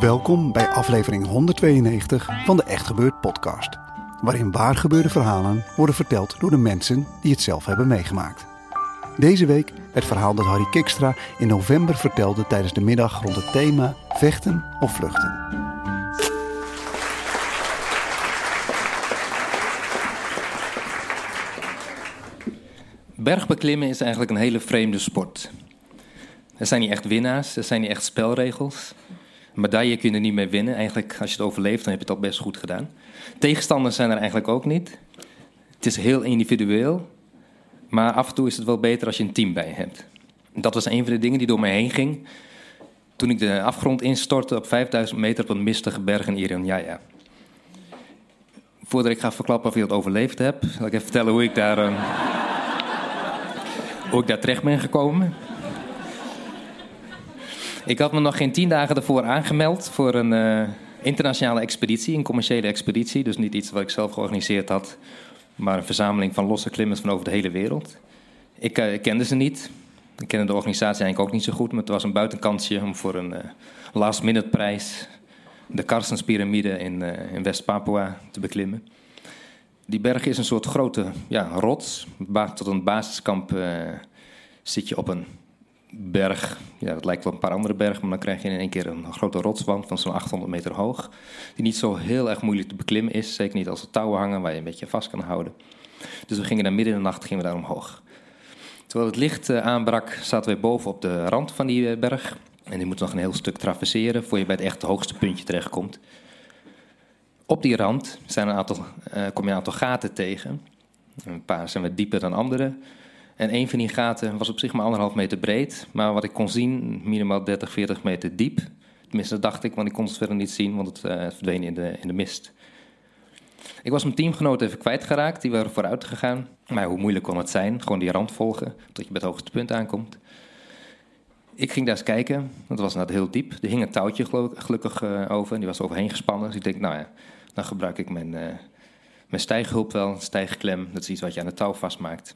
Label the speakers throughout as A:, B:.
A: Welkom bij aflevering 192 van de Echt Gebeurd podcast. Waarin waargebeurde verhalen worden verteld door de mensen die het zelf hebben meegemaakt. Deze week het verhaal dat Harry Kikstra in november vertelde tijdens de middag rond het thema vechten of vluchten.
B: Bergbeklimmen is eigenlijk een hele vreemde sport. Er zijn niet echt winnaars, er zijn niet echt spelregels. Medaille kun je er niet mee winnen. Eigenlijk, als je het overleeft, dan heb je het al best goed gedaan. Tegenstanders zijn er eigenlijk ook niet. Het is heel individueel. Maar af en toe is het wel beter als je een team bij hebt. Dat was een van de dingen die door mij heen ging. Toen ik de afgrond instortte op 5000 meter op een mistige berg in Jaya. Voordat ik ga verklappen of je het overleefd hebt, zal ik even vertellen hoe ik daar, uh, hoe ik daar terecht ben gekomen. Ik had me nog geen tien dagen ervoor aangemeld voor een uh, internationale expeditie, een commerciële expeditie. Dus niet iets wat ik zelf georganiseerd had, maar een verzameling van losse klimmers van over de hele wereld. Ik uh, kende ze niet. Ik kende de organisatie eigenlijk ook niet zo goed, maar het was een buitenkansje om voor een uh, last-minute prijs de Karstenspyramide in, in West-Papua te beklimmen. Die berg is een soort grote ja, rots. Tot een basiskamp zit je op een berg. Ja, dat lijkt wel een paar andere bergen, maar dan krijg je in één keer een grote rotswand van zo'n 800 meter hoog. Die niet zo heel erg moeilijk te beklimmen is. Zeker niet als er touwen hangen waar je een beetje vast kan houden. Dus we gingen daar midden in de nacht gingen we daar omhoog. Terwijl het licht uh, aanbrak, zaten we boven op de rand van die uh, berg. En die moet nog een heel stuk traverseren voor je bij het echt hoogste puntje terechtkomt. Op die rand zijn een aantal, uh, kom je een aantal gaten tegen. Een paar zijn wat dieper dan andere. En een van die gaten was op zich maar anderhalf meter breed. Maar wat ik kon zien, minimaal 30, 40 meter diep. Tenminste, dat dacht ik, want ik kon het verder niet zien, want het uh, verdween in de, in de mist. Ik was mijn teamgenoot even kwijtgeraakt, die waren vooruit gegaan. Maar hoe moeilijk kon het zijn? Gewoon die rand volgen, tot je bij het hoogste punt aankomt. Ik ging daar eens kijken, het was net heel diep. Er hing een touwtje gelukkig uh, over, en die was overheen gespannen. Dus ik denk, nou ja, dan gebruik ik mijn, uh, mijn stijghulp wel, stijgklem. Dat is iets wat je aan het touw vastmaakt.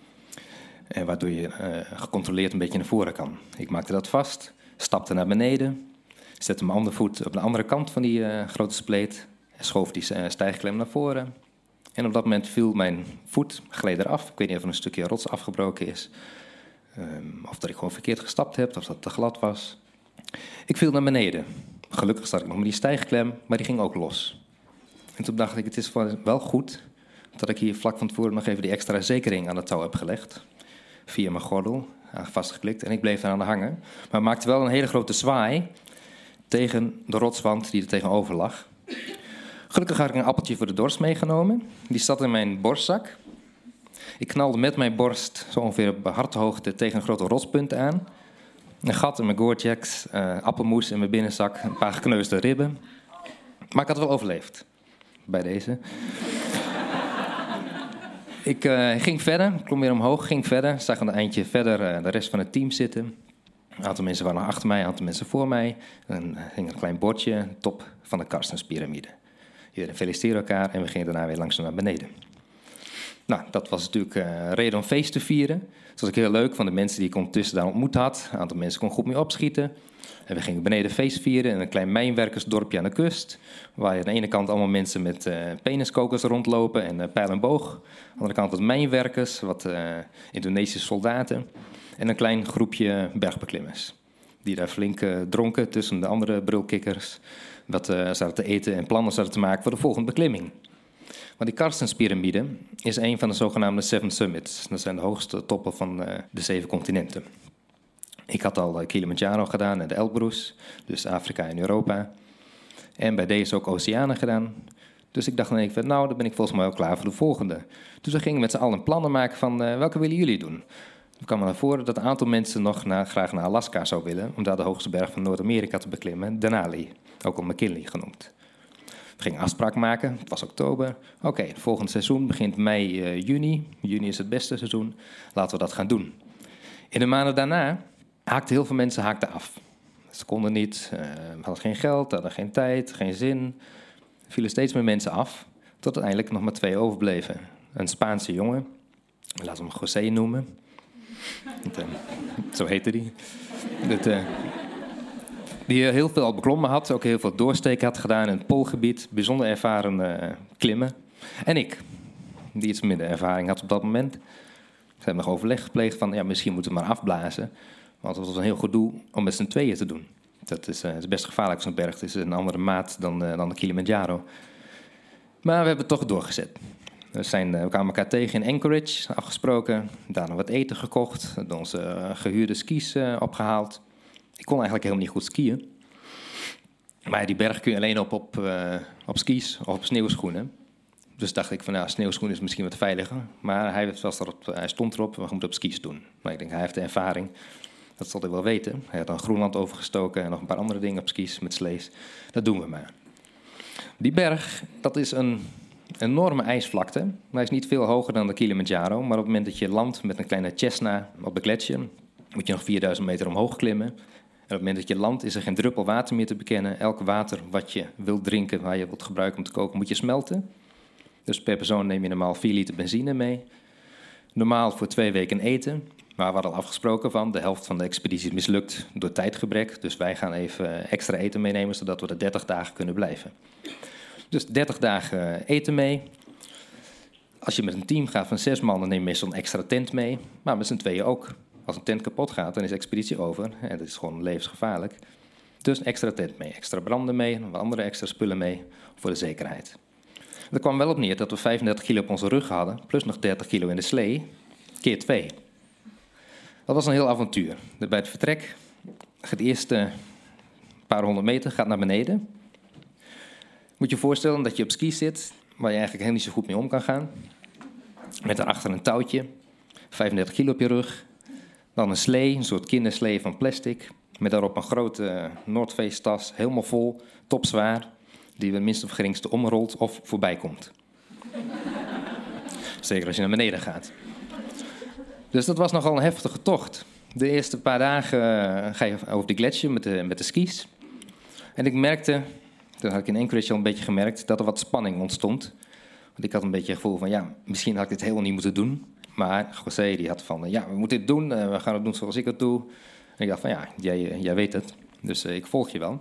B: En waardoor je uh, gecontroleerd een beetje naar voren kan. Ik maakte dat vast, stapte naar beneden, zette mijn andere voet op de andere kant van die uh, grote spleet en schoof die stijgklem naar voren. En op dat moment viel mijn voet, gleed eraf. Ik weet niet of er een stukje rots afgebroken is. Um, of dat ik gewoon verkeerd gestapt heb, of dat het te glad was. Ik viel naar beneden. Gelukkig zat ik nog met die stijgklem, maar die ging ook los. En toen dacht ik, het is wel goed dat ik hier vlak van tevoren nog even die extra zekering aan het touw heb gelegd via mijn gordel vastgeklikt en ik bleef eraan hangen. Maar maakte wel een hele grote zwaai tegen de rotswand die er tegenover lag. Gelukkig had ik een appeltje voor de dorst meegenomen. Die zat in mijn borstzak. Ik knalde met mijn borst zo ongeveer op harthoogte tegen een grote rotspunt aan. Een gat in mijn Gore-Tex, uh, appelmoes in mijn binnenzak, een paar gekneusde ribben. Maar ik had wel overleefd bij deze. Ik uh, ging verder, klom weer omhoog, ging verder. Zag een eindje verder uh, de rest van het team zitten. Een aantal mensen waren achter mij, een aantal mensen voor mij. En er ging een klein bordje, top van de Karstenspyramide. Iedereen feliciteerde elkaar en we gingen daarna weer langzaam naar beneden. Nou, dat was natuurlijk uh, reden om feest te vieren. Dat was ook heel leuk van de mensen die ik ondertussen daar ontmoet had. Een aantal mensen kon goed mee opschieten. En we gingen beneden feest vieren in een klein mijnwerkersdorpje aan de kust. Waar je aan de ene kant allemaal mensen met uh, peniskokers rondlopen en uh, pijl en boog. Aan de andere kant wat mijnwerkers, wat Indonesische soldaten. En een klein groepje bergbeklimmers. Die daar flink dronken tussen de andere brulkikkers. Wat zaten te eten en plannen zaten te maken voor de volgende beklimming. Maar die Karstenspyramide is een van de zogenaamde Seven Summits. Dat zijn de hoogste toppen van de zeven continenten. Ik had al Kilimanjaro gedaan en de Elbrus, dus Afrika en Europa. En bij deze ook Oceanen gedaan. Dus ik dacht dan nou, dan ben ik volgens mij wel klaar voor de volgende. Dus we gingen met z'n allen plannen maken van, uh, welke willen jullie doen? We kwam naar voren dat een aantal mensen nog graag naar Alaska zou willen... om daar de hoogste berg van Noord-Amerika te beklimmen, Denali. Ook al McKinley genoemd. Gingen afspraak maken, het was oktober. Oké, het volgende seizoen begint mei, uh, juni. Juni is het beste seizoen, laten we dat gaan doen. In de maanden daarna haakten heel veel mensen haakten af. Ze konden niet, uh, hadden geen geld, hadden geen tijd, geen zin. Er vielen steeds meer mensen af, tot uiteindelijk nog maar twee overbleven. Een Spaanse jongen, laten we hem José noemen. uh, zo heette die. Dat, die heel veel al beklommen had, ook heel veel doorsteken had gedaan in het Poolgebied. Bijzonder ervaren klimmen. En ik, die iets minder ervaring had op dat moment. Ze hebben nog overleg gepleegd van, ja, misschien moeten we maar afblazen. Want het was een heel goed doel om met z'n tweeën te doen. Dat is, uh, best gevaarlijk, zo'n berg. Het is een andere maat dan, uh, dan de Kilimanjaro. Maar we hebben het toch doorgezet. We, zijn, we kwamen elkaar tegen in Anchorage, afgesproken. Daarna wat eten gekocht. Onze gehuurde skis opgehaald. Ik kon eigenlijk helemaal niet goed skiën. Maar die berg kun je alleen op, op, op skis of op sneeuwschoenen. Dus dacht ik van, nou, sneeuwschoenen is misschien wat veiliger. Maar hij, was erop, hij stond erop, we moeten op skis doen. Maar ik denk, hij heeft de ervaring. Dat zal hij wel weten. Hij had dan Groenland overgestoken en nog een paar andere dingen op skis met slees. Dat doen we maar. Die berg, dat is een enorme ijsvlakte. Hij is niet veel hoger dan de Kilimanjaro. Maar op het moment dat je landt met een kleine Cessna op de gletsjer... moet je nog 4000 meter omhoog klimmen. Op het moment dat je landt is er geen druppel water meer te bekennen. Elk water wat je wilt drinken, waar je wilt gebruiken om te koken, moet je smelten. Dus per persoon neem je normaal 4 liter benzine mee. Normaal voor twee weken eten. Maar we hadden al afgesproken van de helft van de expeditie is mislukt door tijdgebrek. Dus wij gaan even extra eten meenemen, zodat we er 30 dagen kunnen blijven. Dus 30 dagen eten mee. Als je met een team gaat van zes man, dan neem je meestal een extra tent mee. Maar met z'n tweeën ook. Als een tent kapot gaat, dan is expeditie over. En dat is gewoon levensgevaarlijk. Dus een extra tent mee, extra branden mee, en andere extra spullen mee voor de zekerheid. Er kwam wel op neer dat we 35 kilo op onze rug hadden, plus nog 30 kilo in de slee, keer 2. Dat was een heel avontuur. Bij het vertrek, het eerste paar honderd meter gaat naar beneden. Moet je je voorstellen dat je op ski zit, waar je eigenlijk helemaal niet zo goed mee om kan gaan. Met daarachter een touwtje, 35 kilo op je rug. Dan een slee, een soort kinderslee van plastic. Met daarop een grote Noordface tas, helemaal vol, topzwaar. Die we minst of geringste omrolt of voorbij komt. Zeker als je naar beneden gaat. Dus dat was nogal een heftige tocht. De eerste paar dagen uh, ga je over de gletsjer met de, met de skis. En ik merkte, toen had ik in Anchorage al een beetje gemerkt, dat er wat spanning ontstond. Want ik had een beetje het gevoel van, ja, misschien had ik dit helemaal niet moeten doen. Maar José die had van, ja, we moeten dit doen, uh, we gaan het doen zoals ik het doe. En ik dacht van, ja, jij, eh, jij weet het, dus ik volg je wel.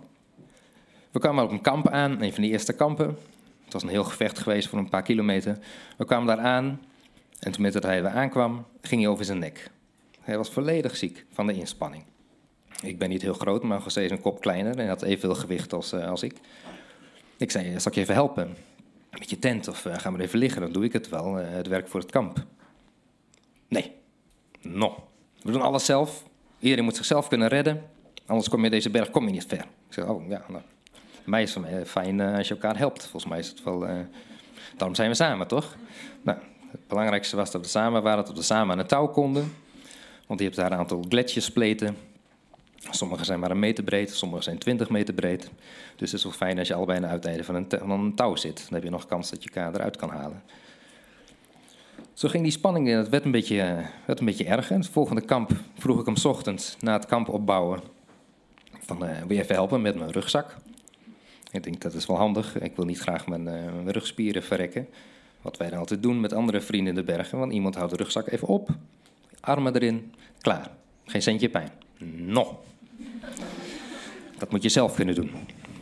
B: We kwamen op een kamp aan, een van de eerste kampen. Het was een heel gevecht geweest voor een paar kilometer. We kwamen daar aan en toen hij weer aankwam, ging hij over zijn nek. Hij was volledig ziek van de inspanning. Ik ben niet heel groot, maar José is een kop kleiner en had evenveel gewicht als, als ik. Ik zei, zal ik je even helpen? Met je tent of uh, ga maar even liggen, dan doe ik het wel, het werk voor het kamp. We doen alles zelf. Iedereen moet zichzelf kunnen redden, anders kom je deze berg kom je niet ver. Ik zeg, oh ja, nou, mij is het fijn als je elkaar helpt. Volgens mij is het wel, daarom zijn we samen, toch? Nou, het belangrijkste was dat we samen waren, dat we samen aan het touw konden. Want je hebt daar een aantal gletsjerspleten. Sommige zijn maar een meter breed, sommige zijn 20 meter breed. Dus het is wel fijn als je allebei aan van een, van een touw zit. Dan heb je nog kans dat je elkaar eruit kan halen. Zo ging die spanning, het werd een beetje, werd een beetje erger. Het volgende kamp vroeg ik hem ochtends na het kamp opbouwen. Van, uh, wil je even helpen met mijn rugzak? Ik denk, dat is wel handig. Ik wil niet graag mijn, uh, mijn rugspieren verrekken. Wat wij dan altijd doen met andere vrienden in de bergen. Want iemand houdt de rugzak even op, armen erin, klaar. Geen centje pijn. Nog. Dat moet je zelf kunnen doen.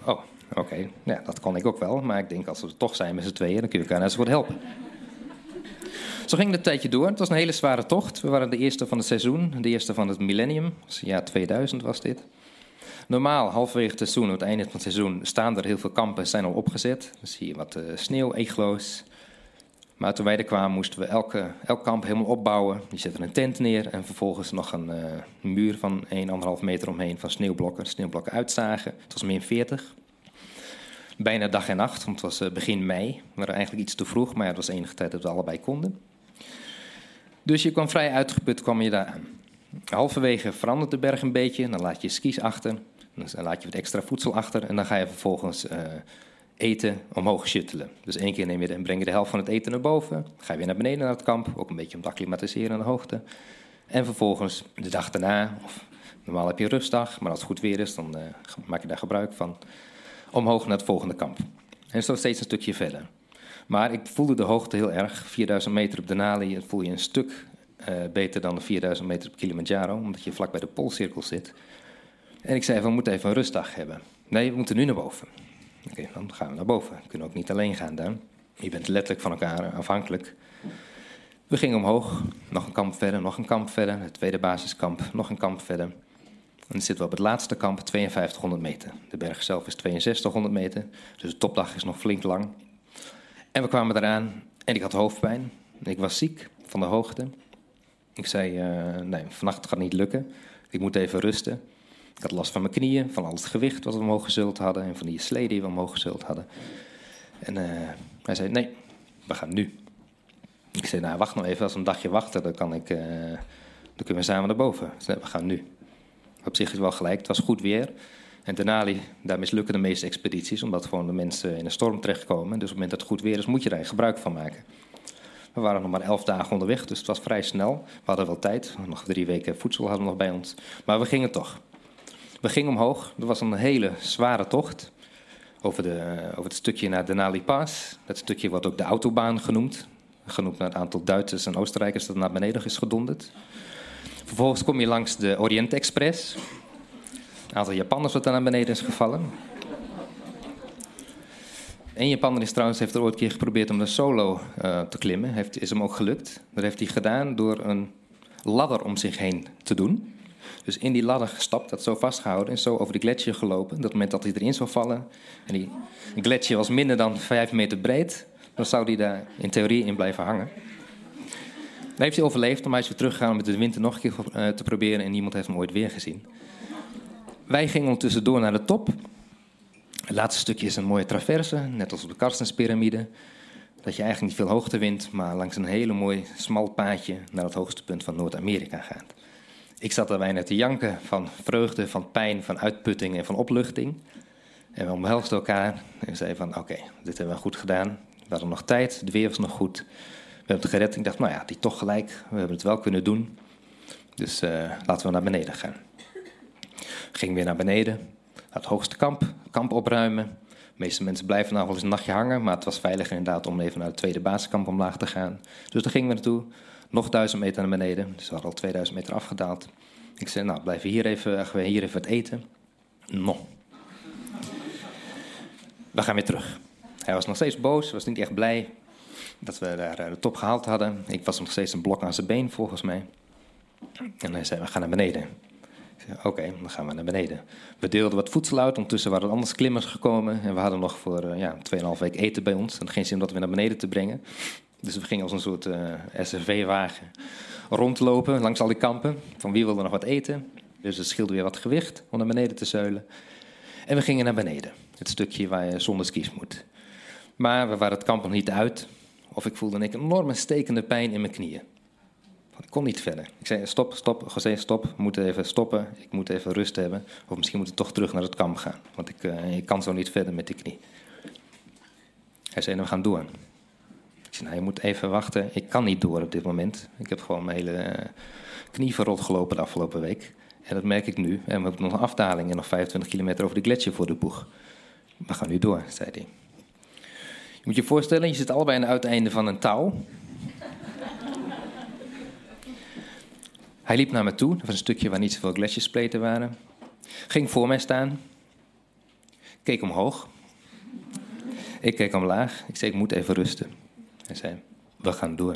B: Oh, oké. Ja, dat kan ik ook wel. Maar ik denk als we toch zijn met z'n tweeën, dan kun je elkaar net zo helpen. Zo ging het tijdje door. Het was een hele zware tocht. We waren de eerste van het seizoen, de eerste van het millennium. Dus jaar 2000 was dit. Normaal, halverwege het seizoen, het einde van het seizoen, staan er heel veel kampen, zijn al opgezet. Dan zie je wat uh, sneeuw, eglo's, maar toen wij er kwamen, moesten we elke, elk kamp helemaal opbouwen. Je zet er een tent neer en vervolgens nog een uh, muur van 1,5 meter omheen van sneeuwblokken. Sneeuwblokken uitzagen. Het was min 40. bijna dag en nacht, want het was eh, begin mei. We waren eigenlijk iets te vroeg, maar het was enige tijd dat we allebei konden. Dus je kwam vrij uitgeput, kwam je daar aan. Halverwege verandert de berg een beetje, dan laat je skis achter, dan laat je wat extra voedsel achter en dan ga je vervolgens uh, eten omhoog shuttelen. Dus één keer neem je de, en breng je de helft van het eten naar boven, ga je weer naar beneden naar het kamp, ook een beetje om te acclimatiseren aan de hoogte. En vervolgens de dag daarna, of normaal heb je rustdag, maar als het goed weer is, dan uh, maak je daar gebruik van, omhoog naar het volgende kamp. En zo steeds een stukje verder. Maar ik voelde de hoogte heel erg. 4000 meter op Denali voel je een stuk uh, beter dan de 4000 meter op Kilimanjaro, omdat je vlak bij de poolcirkel zit. En ik zei, we moeten even een rustdag hebben. Nee, we moeten nu naar boven. Oké, dan gaan we naar boven. We kunnen ook niet alleen gaan dan. Je bent letterlijk van elkaar afhankelijk. We gingen omhoog, nog een kamp verder, nog een kamp verder, het tweede basiskamp, nog een kamp verder. En dan zitten we op het laatste kamp, 5200 meter. De berg zelf is 6200 meter, dus de topdag is nog flink lang. En we kwamen eraan en ik had hoofdpijn. Ik was ziek van de hoogte. Ik zei, uh, nee, vannacht gaat niet lukken. Ik moet even rusten. Ik had last van mijn knieën, van al het gewicht wat we omhoog gezult hadden... en van die slee die we omhoog gezult hadden. En uh, hij zei, nee, we gaan nu. Ik zei, nou, wacht nog even. Als we een dagje wachten, dan, kan ik, uh, dan kunnen we samen naar boven. Zei, we gaan nu. Op zich is wel gelijk, het was goed weer. En Denali, daar mislukken de meeste expedities... omdat gewoon de mensen in een storm terechtkomen. Dus op het moment dat het goed weer is, moet je daar gebruik van maken. We waren nog maar elf dagen onderweg, dus het was vrij snel. We hadden wel tijd, nog drie weken voedsel hadden we nog bij ons. Maar we gingen toch. We gingen omhoog, dat was een hele zware tocht. Over, de, over het stukje naar Denali Pass. Dat stukje wordt ook de autobaan genoemd. Genoemd naar het aantal Duitsers en Oostenrijkers dat naar beneden is gedonderd. Vervolgens kom je langs de Orient Express. Aantal Japanners wat daar naar beneden is gevallen. Een Japaner is trouwens, heeft er ooit een keer geprobeerd om een solo uh, te klimmen. Heeft, is hem ook gelukt. Dat heeft hij gedaan door een ladder om zich heen te doen. Dus in die ladder gestapt, dat zo vastgehouden en zo over de gletsjer gelopen. Dat het moment dat hij erin zou vallen, en die gletsjer was minder dan vijf meter breed, dan zou hij daar in theorie in blijven hangen. Dat heeft hij overleefd, maar hij is weer teruggegaan om met de winter nog een keer uh, te proberen en niemand heeft hem ooit weer gezien. Wij gingen ondertussen door naar de top. Het laatste stukje is een mooie traverse, net als op de Karstenspyramide. Dat je eigenlijk niet veel hoogte wint, maar langs een hele mooi smal paadje naar het hoogste punt van Noord-Amerika gaat. Ik zat er bijna te janken van vreugde, van pijn, van uitputting en van opluchting. En we omhelsten elkaar en zeiden van oké, dit hebben we goed gedaan. We hadden nog tijd, de weer was nog goed. We hebben het gered. Ik dacht, nou ja, die toch gelijk. We hebben het wel kunnen doen. Dus uh, laten we naar beneden gaan. Ging weer naar beneden het hoogste kamp, kamp opruimen. De meeste mensen blijven nou wel eens een nachtje hangen, maar het was veiliger inderdaad om even naar het tweede basiskamp omlaag te gaan. Dus daar gingen we naartoe, nog duizend meter naar beneden, dus we hadden al 2000 meter afgedaald. Ik zei, nou, blijven hier even, gaan we hier even wat eten. No. We gaan weer terug. Hij was nog steeds boos, was niet echt blij dat we daar eh, de top gehaald hadden. Ik was nog steeds een blok aan zijn been, volgens mij. En hij zei, we gaan naar beneden. Oké, dan gaan we naar beneden. We deelden wat voedsel uit. Ondertussen waren er anders klimmers gekomen. En we hadden nog voor uh, ja, 2,5 week eten bij ons. En geen zin om dat weer naar beneden te brengen. Dus we gingen als een soort uh, eh, SRV-wagen rondlopen langs al die kampen. Van wie wilde nog wat eten. Dus het scheelde weer wat gewicht om naar beneden te zeulen. En we gingen naar beneden. Het stukje waar je zonder skis moet. Maar we waren het kamp nog niet uit. Of ik voelde een enorme stekende pijn in mijn knieën. Ik kon niet verder. Ik zei, stop, stop, José, stop. We moeten even stoppen. Ik moet even rust hebben. Of misschien moet ik toch terug naar het kamp gaan. Want ik, uh, ik kan zo niet verder met die knie. Hij zei, nou, we gaan door. Ik zei, nou, je moet even wachten. Ik kan niet door op dit moment. Ik heb gewoon mijn hele uh, knie verrot gelopen de afgelopen week. En dat merk ik nu. En we hebben nog een afdaling en nog 25 kilometer over de gletsjer voor de boeg. We gaan nu door, zei hij. Je moet je voorstellen, je zit allebei aan het uiteinde van een touw. Hij liep naar me toe. Dat was een stukje waar niet zoveel gletsjerspleten waren. Ging voor mij staan. Keek omhoog. Ik keek omlaag. Ik zei, ik moet even rusten. Hij zei, we gaan door.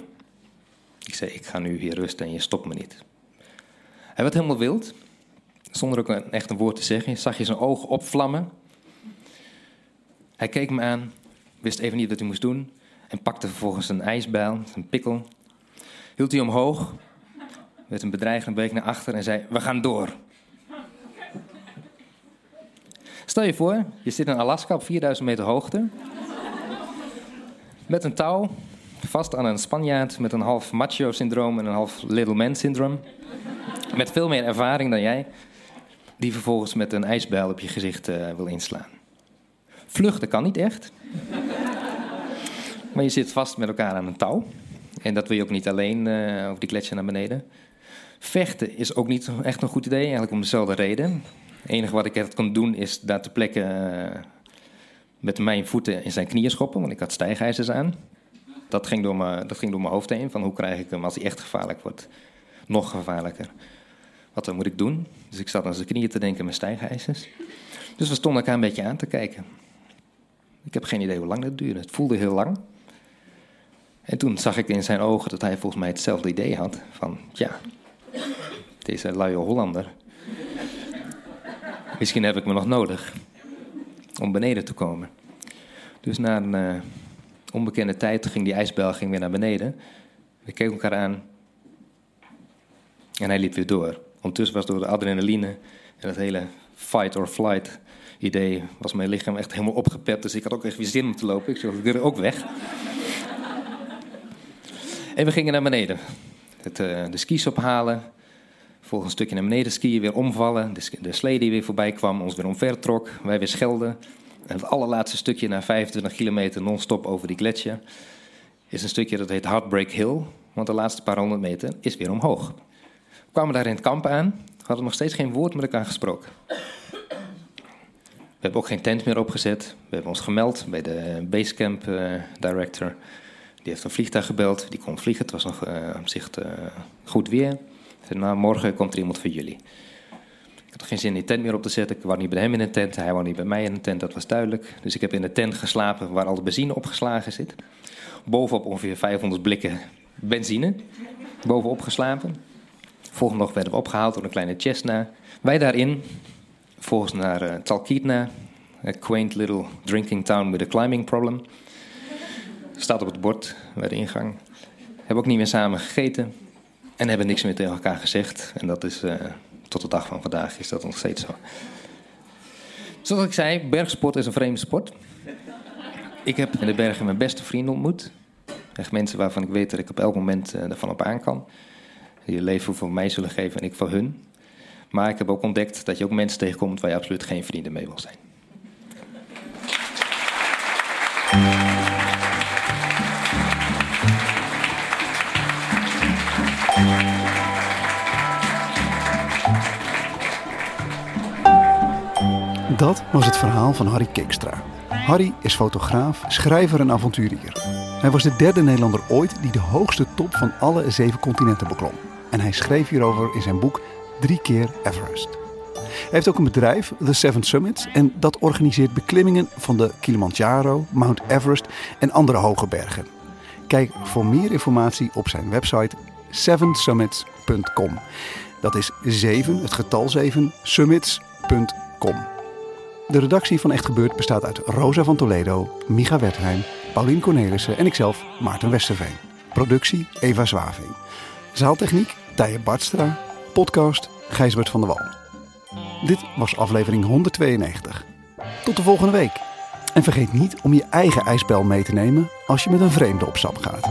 B: Ik zei, ik ga nu hier rusten en je stopt me niet. Hij werd helemaal wild. Zonder ook een, echt een woord te zeggen. Zag je zijn ogen opvlammen. Hij keek me aan. Wist even niet wat hij moest doen. En pakte vervolgens een ijsbijl, een pikkel. Hield hij omhoog met een bedreigende beek naar achter en zei: We gaan door. Stel je voor, je zit in Alaska op 4000 meter hoogte. Met een touw, vast aan een Spanjaard met een half macho-syndroom en een half little man-syndroom. Met veel meer ervaring dan jij, die vervolgens met een ijsbijl op je gezicht uh, wil inslaan. Vluchten kan niet echt. Maar je zit vast met elkaar aan een touw. En dat wil je ook niet alleen uh, over die gletsjer naar beneden. Vechten is ook niet echt een goed idee, eigenlijk om dezelfde reden. Het enige wat ik echt kon doen is daar te plekken uh, met mijn voeten in zijn knieën schoppen, want ik had stijgijzers aan. Dat ging, door mijn, dat ging door mijn hoofd heen, van hoe krijg ik hem als hij echt gevaarlijk wordt, nog gevaarlijker. Wat moet ik doen? Dus ik zat aan zijn knieën te denken met stijgijzers. Dus we stonden elkaar een beetje aan te kijken. Ik heb geen idee hoe lang dat duurde. Het voelde heel lang. En toen zag ik in zijn ogen dat hij volgens mij hetzelfde idee had. Van, ja, deze luie Hollander. Misschien heb ik me nog nodig om beneden te komen. Dus na een uh, onbekende tijd ging die ijsbel ging weer naar beneden. We keken elkaar aan. En hij liep weer door. Ondertussen was door de adrenaline en het hele fight or flight idee... was mijn lichaam echt helemaal opgepept. Dus ik had ook echt weer zin om te lopen. Ik zei, ik ook weg. En we gingen naar beneden. Het, uh, de skis ophalen. Volgens een stukje naar beneden skiën, weer omvallen. De, de slee die weer voorbij kwam, ons weer omver trok. Wij weer schelden. En het allerlaatste stukje na 25 kilometer non-stop over die gletsjer... is een stukje dat heet Heartbreak Hill. Want de laatste paar honderd meter is weer omhoog. We kwamen daar in het kamp aan. Hadden nog steeds geen woord met elkaar gesproken. We hebben ook geen tent meer opgezet. We hebben ons gemeld bij de Basecamp uh, director... Die heeft een vliegtuig gebeld, die kon vliegen. Het was nog uh, op zich uh, goed weer. Nou, morgen komt er iemand voor jullie. Ik had geen zin in die tent meer op te zetten. Ik wou niet bij hem in een tent, hij wou niet bij mij in een tent, dat was duidelijk. Dus ik heb in de tent geslapen waar al de benzine opgeslagen zit. Bovenop ongeveer 500 blikken benzine. Bovenop geslapen. Volgende dag werden we opgehaald door een kleine Cessna. Wij daarin, volgens naar uh, Talkeetna, a quaint little drinking town with a climbing problem. Staat op het bord bij de ingang. Hebben ook niet meer samen gegeten. En hebben niks meer tegen elkaar gezegd. En dat is uh, tot de dag van vandaag is dat nog steeds zo. Zoals ik zei, bergsport is een vreemde sport. Ik heb in de bergen mijn beste vrienden ontmoet. Echt mensen waarvan ik weet dat ik op elk moment uh, ervan op aan kan. Die je leven voor mij zullen geven en ik voor hun. Maar ik heb ook ontdekt dat je ook mensen tegenkomt waar je absoluut geen vrienden mee wil zijn.
A: Dat was het verhaal van Harry Keekstra. Harry is fotograaf, schrijver en avonturier. Hij was de derde Nederlander ooit die de hoogste top van alle zeven continenten beklom. En hij schreef hierover in zijn boek Drie keer Everest. Hij heeft ook een bedrijf, The Seven Summits, en dat organiseert beklimmingen van de Kilimanjaro, Mount Everest en andere hoge bergen. Kijk voor meer informatie op zijn website sevensummits.com. Dat is 7, het getal 7, summits.com. De redactie van Echt Gebeurd bestaat uit Rosa van Toledo, Micha Wertheim, Paulien Cornelissen en ikzelf, Maarten Westerveen. Productie Eva Zwaving. Zaaltechniek Tije Bartstra. Podcast Gijsbert van der Wal. Dit was aflevering 192. Tot de volgende week. En vergeet niet om je eigen ijsbel mee te nemen als je met een vreemde op stap gaat.